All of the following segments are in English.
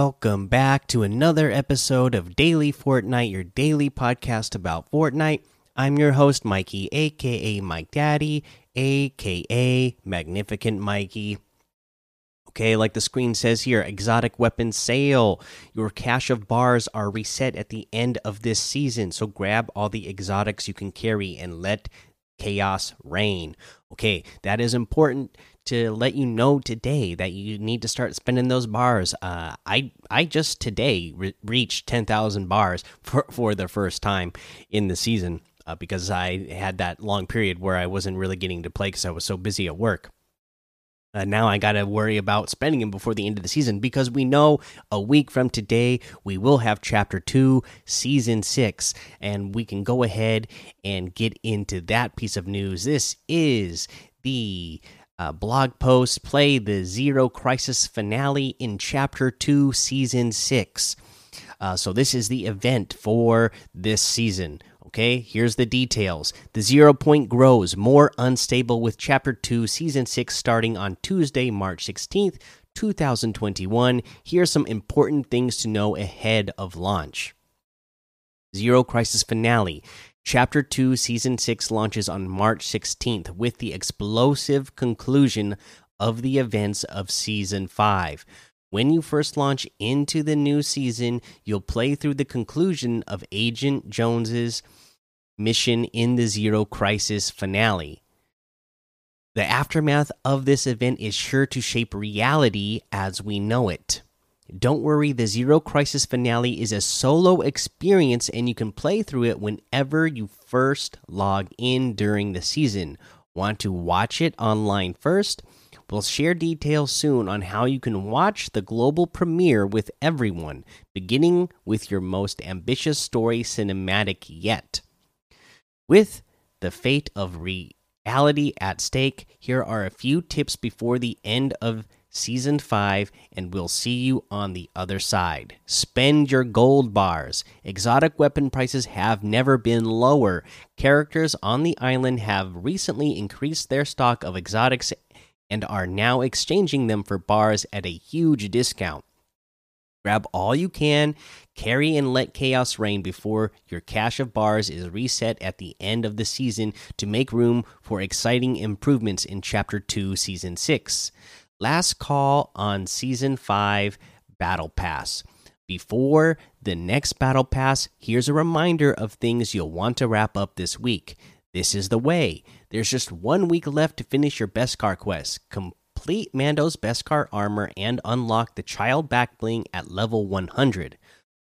Welcome back to another episode of Daily Fortnite, your daily podcast about Fortnite. I'm your host, Mikey, aka Mike Daddy, aka Magnificent Mikey. Okay, like the screen says here, exotic weapon sale. Your cache of bars are reset at the end of this season, so grab all the exotics you can carry and let chaos reign. Okay, that is important to let you know today that you need to start spending those bars. Uh, I I just today re reached ten thousand bars for for the first time in the season uh, because I had that long period where I wasn't really getting to play because I was so busy at work. Uh, now I got to worry about spending them before the end of the season because we know a week from today we will have chapter 2 season 6 and we can go ahead and get into that piece of news this is the uh, blog post play the zero crisis finale in chapter 2 season 6 uh, so this is the event for this season Okay, here's the details. The zero point grows more unstable with Chapter 2, Season 6 starting on Tuesday, March 16th, 2021. Here's some important things to know ahead of launch. Zero Crisis Finale. Chapter 2, Season 6 launches on March 16th with the explosive conclusion of the events of Season 5. When you first launch into the new season, you'll play through the conclusion of Agent Jones's mission in the Zero Crisis finale. The aftermath of this event is sure to shape reality as we know it. Don't worry, the Zero Crisis finale is a solo experience and you can play through it whenever you first log in during the season. Want to watch it online first? We'll share details soon on how you can watch the global premiere with everyone, beginning with your most ambitious story cinematic yet. With the fate of reality at stake, here are a few tips before the end of season 5 and we'll see you on the other side. Spend your gold bars. Exotic weapon prices have never been lower. Characters on the island have recently increased their stock of exotics and are now exchanging them for bars at a huge discount. Grab all you can, carry and let chaos reign before your cache of bars is reset at the end of the season to make room for exciting improvements in Chapter 2, Season 6. Last call on Season 5 Battle Pass. Before the next Battle Pass, here's a reminder of things you'll want to wrap up this week. This is the way. There's just one week left to finish your Beskar quest. Complete Mando's Beskar armor and unlock the child back bling at level 100.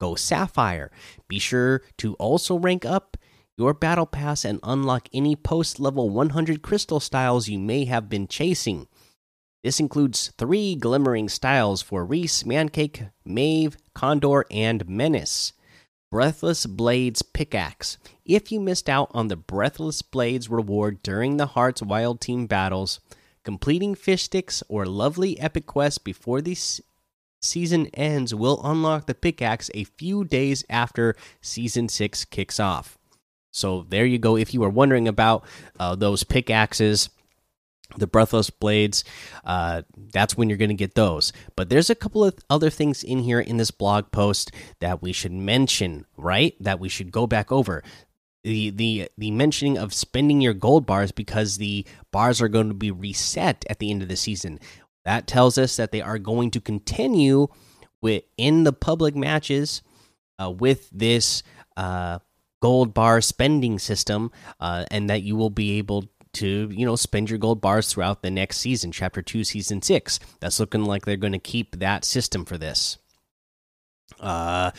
Go Sapphire. Be sure to also rank up your battle pass and unlock any post level 100 crystal styles you may have been chasing. This includes three glimmering styles for Reese, Mancake, Mave, Kondor, and Menace. Breathless Blades Pickaxe. If you missed out on the Breathless Blades reward during the Hearts Wild Team battles, completing fish sticks or lovely epic quests before the season ends will unlock the pickaxe a few days after season 6 kicks off. So there you go. If you were wondering about uh, those pickaxes, the breathless blades uh, that's when you're going to get those. But there's a couple of other things in here in this blog post that we should mention right? That we should go back over. The the the mentioning of spending your gold bars because the bars are going to be reset at the end of the season. That tells us that they are going to continue with in the public matches uh, with this uh, gold bar spending system uh, and that you will be able to you know spend your gold bars throughout the next season chapter 2 season 6 that's looking like they're going to keep that system for this uh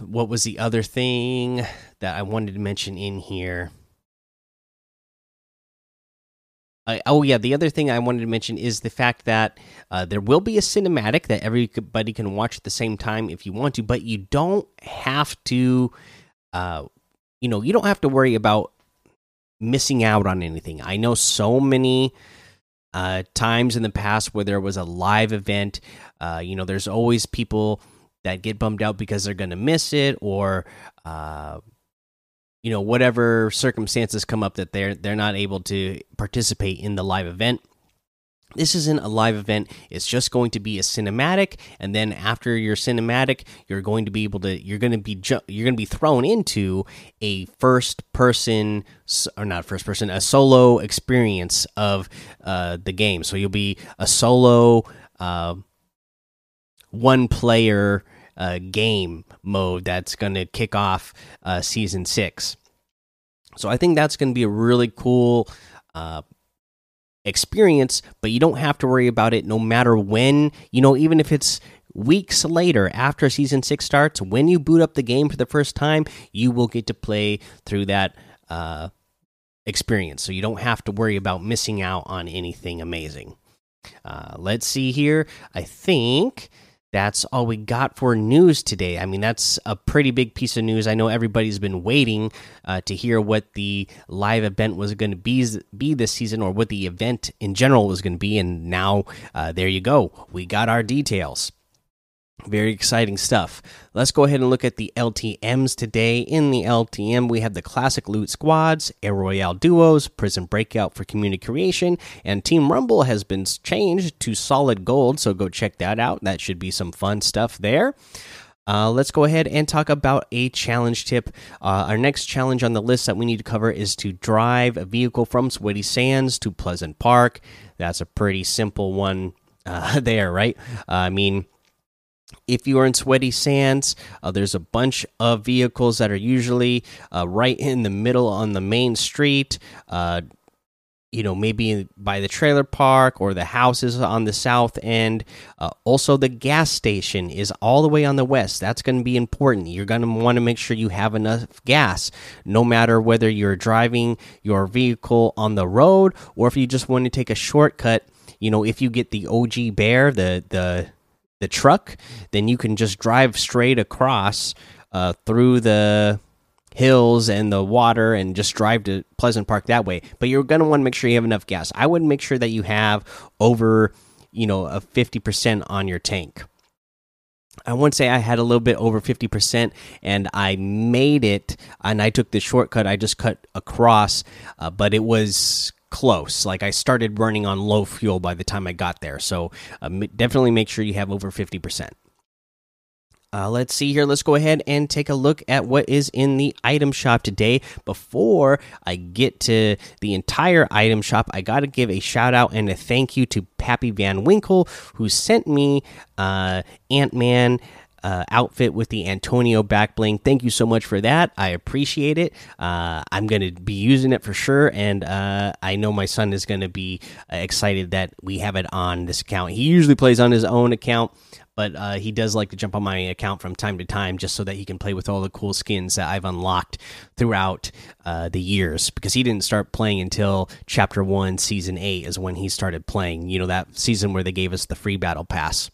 what was the other thing that i wanted to mention in here oh yeah, the other thing I wanted to mention is the fact that uh, there will be a cinematic that everybody can watch at the same time if you want to, but you don't have to. Uh, you know, you don't have to worry about missing out on anything. I know so many uh, times in the past where there was a live event. Uh, you know, there's always people that get bummed out because they're going to miss it, or uh, you know, whatever circumstances come up that they're they're not able to participate in the live event. This isn't a live event. It's just going to be a cinematic and then after your cinematic you're going to be able to you're going to be you're going to be thrown into a first person or not first person a solo experience of uh, the game. So you'll be a solo uh, one player uh, game mode that's going to kick off uh, season six. So i think that's going to be a really cool uh, experience, but you don't have to worry about it no matter when, you know, even if it's weeks later after season 6 starts, when you boot up the game for the first time, you will get to play through that uh experience. So you don't have to worry about missing out on anything amazing. Uh let's see here. I think that's all we got for news today. I mean, that's a pretty big piece of news. I know everybody's been waiting uh, to hear what the live event was going to be be this season, or what the event in general was going to be. And now, uh, there you go. We got our details. Very exciting stuff. Let's go ahead and look at the LTMs today. In the LTM, we have the classic loot squads, air royale duos, prison breakout for community creation, and Team Rumble has been changed to solid gold. So go check that out. That should be some fun stuff there. Uh, let's go ahead and talk about a challenge tip. Uh, our next challenge on the list that we need to cover is to drive a vehicle from Sweaty Sands to Pleasant Park. That's a pretty simple one uh, there, right? I mean, if you are in sweaty sands uh, there's a bunch of vehicles that are usually uh, right in the middle on the main street uh, you know maybe by the trailer park or the houses on the south end. Uh, also the gas station is all the way on the west. That's going to be important. You're going to want to make sure you have enough gas no matter whether you're driving your vehicle on the road or if you just want to take a shortcut. You know if you get the og bear the the the truck, then you can just drive straight across uh, through the hills and the water and just drive to Pleasant Park that way. But you're going to want to make sure you have enough gas. I would make sure that you have over, you know, a 50% on your tank. I won't say I had a little bit over 50% and I made it and I took the shortcut. I just cut across, uh, but it was close. Like I started running on low fuel by the time I got there. So uh, definitely make sure you have over 50%. Uh, let's see here. Let's go ahead and take a look at what is in the item shop today. Before I get to the entire item shop, I got to give a shout out and a thank you to Pappy Van Winkle, who sent me uh, Ant Man uh, outfit with the Antonio back bling. Thank you so much for that. I appreciate it. Uh, I'm going to be using it for sure, and uh, I know my son is going to be excited that we have it on this account. He usually plays on his own account. But uh, he does like to jump on my account from time to time just so that he can play with all the cool skins that I've unlocked throughout uh, the years. Because he didn't start playing until Chapter 1, Season 8 is when he started playing. You know, that season where they gave us the free battle pass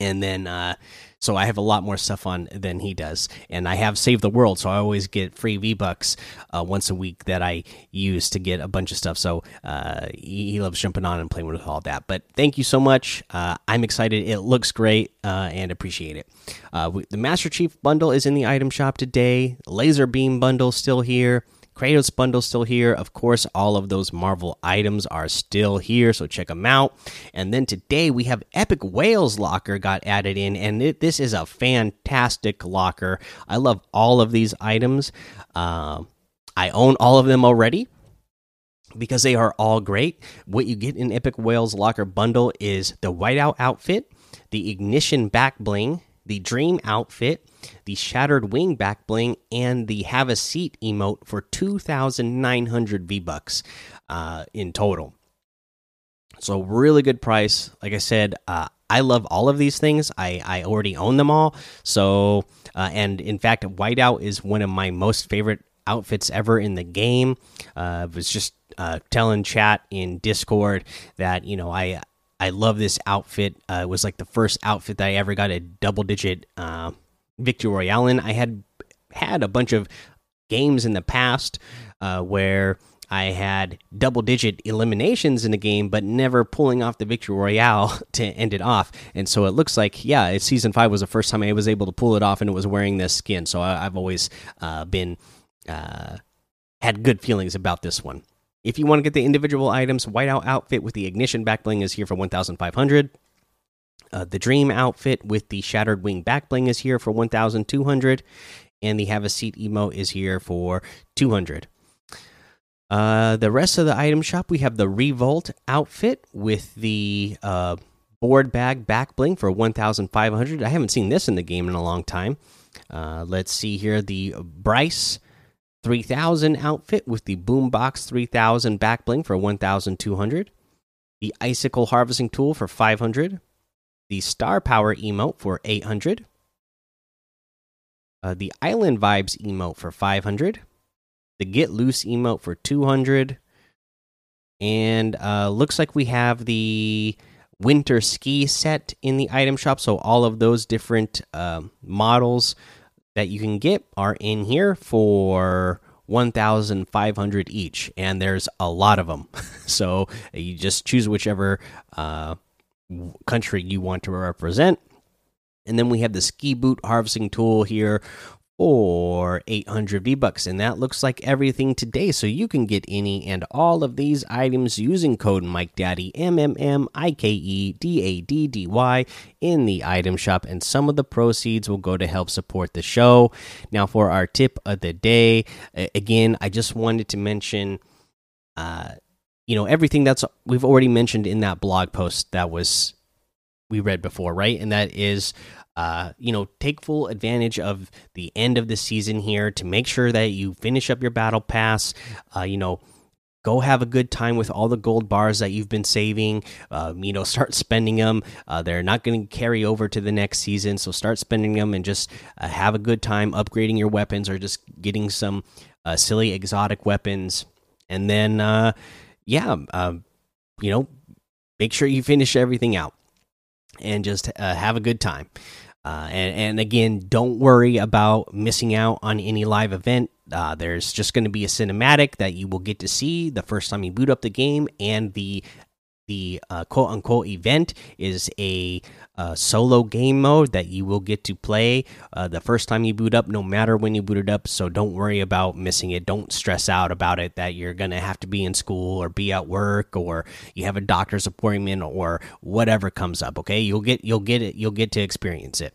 and then uh, so I have a lot more stuff on than he does, and I have Save the World, so I always get free V Bucks uh, once a week that I use to get a bunch of stuff. So uh, he, loves jumping on and playing with all that. But thank you so much. Uh, I'm excited. It looks great uh, and appreciate it. Uh, the Master Chief bundle is in the item shop today. Laser Beam bundle still here. Kratos bundle still here. Of course, all of those Marvel items are still here, so check them out. And then today we have Epic Whales Locker got added in, and it, this is a fantastic locker. I love all of these items. Uh, I own all of them already because they are all great. What you get in Epic Whales Locker bundle is the whiteout outfit, the ignition back bling, the dream outfit, the Shattered Wing back bling, and the Have a Seat emote for 2,900 V Bucks uh, in total. So, really good price. Like I said, uh, I love all of these things. I, I already own them all. So, uh, and in fact, Whiteout is one of my most favorite outfits ever in the game. Uh, I was just uh, telling chat in Discord that, you know, I. I love this outfit. Uh, it was like the first outfit that I ever got a double digit uh, Victory Royale in. I had had a bunch of games in the past uh, where I had double digit eliminations in the game, but never pulling off the Victory Royale to end it off. And so it looks like, yeah, season five was the first time I was able to pull it off and it was wearing this skin. So I, have always uh, been, uh, had good feelings about this one. If you want to get the individual items, Whiteout outfit with the ignition back bling is here for 1,500. Uh, the Dream outfit with the Shattered Wing back bling is here for 1,200, and the Have a Seat emote is here for 200. Uh, the rest of the item shop, we have the Revolt outfit with the uh, board bag back bling for 1,500. I haven't seen this in the game in a long time. Uh, let's see here the Bryce 3000 outfit with the Boombox 3000 back bling for 1,200. The Icicle Harvesting Tool for 500. The Star Power emote for 800. Uh, the Island Vibes emote for 500 the Get Loose emote for 200. And uh, looks like we have the winter ski set in the item shop. So all of those different uh, models that you can get are in here for 1,500 each. And there's a lot of them. so you just choose whichever uh, country you want to represent. And then we have the ski boot harvesting tool here or 800 V bucks. And that looks like everything today. So you can get any and all of these items using code Mike Daddy M M M I K E D A D D Y in the item shop. And some of the proceeds will go to help support the show. Now, for our tip of the day, again, I just wanted to mention. Uh, you know everything that's we've already mentioned in that blog post that was we read before right and that is uh, you know, take full advantage of the end of the season here to make sure that you finish up your battle pass. Uh, you know, go have a good time with all the gold bars that you've been saving. Um, you know, start spending them. Uh, they're not going to carry over to the next season, so start spending them and just uh, have a good time upgrading your weapons or just getting some uh, silly exotic weapons. And then, uh, yeah, um, you know, make sure you finish everything out and just uh, have a good time. Uh, and, and again, don't worry about missing out on any live event. Uh, there's just going to be a cinematic that you will get to see the first time you boot up the game, and the the uh, quote unquote event is a uh, solo game mode that you will get to play uh, the first time you boot up, no matter when you boot it up. So don't worry about missing it. Don't stress out about it that you're going to have to be in school or be at work or you have a doctor's appointment or whatever comes up. Okay, you'll get you'll get it. You'll get to experience it.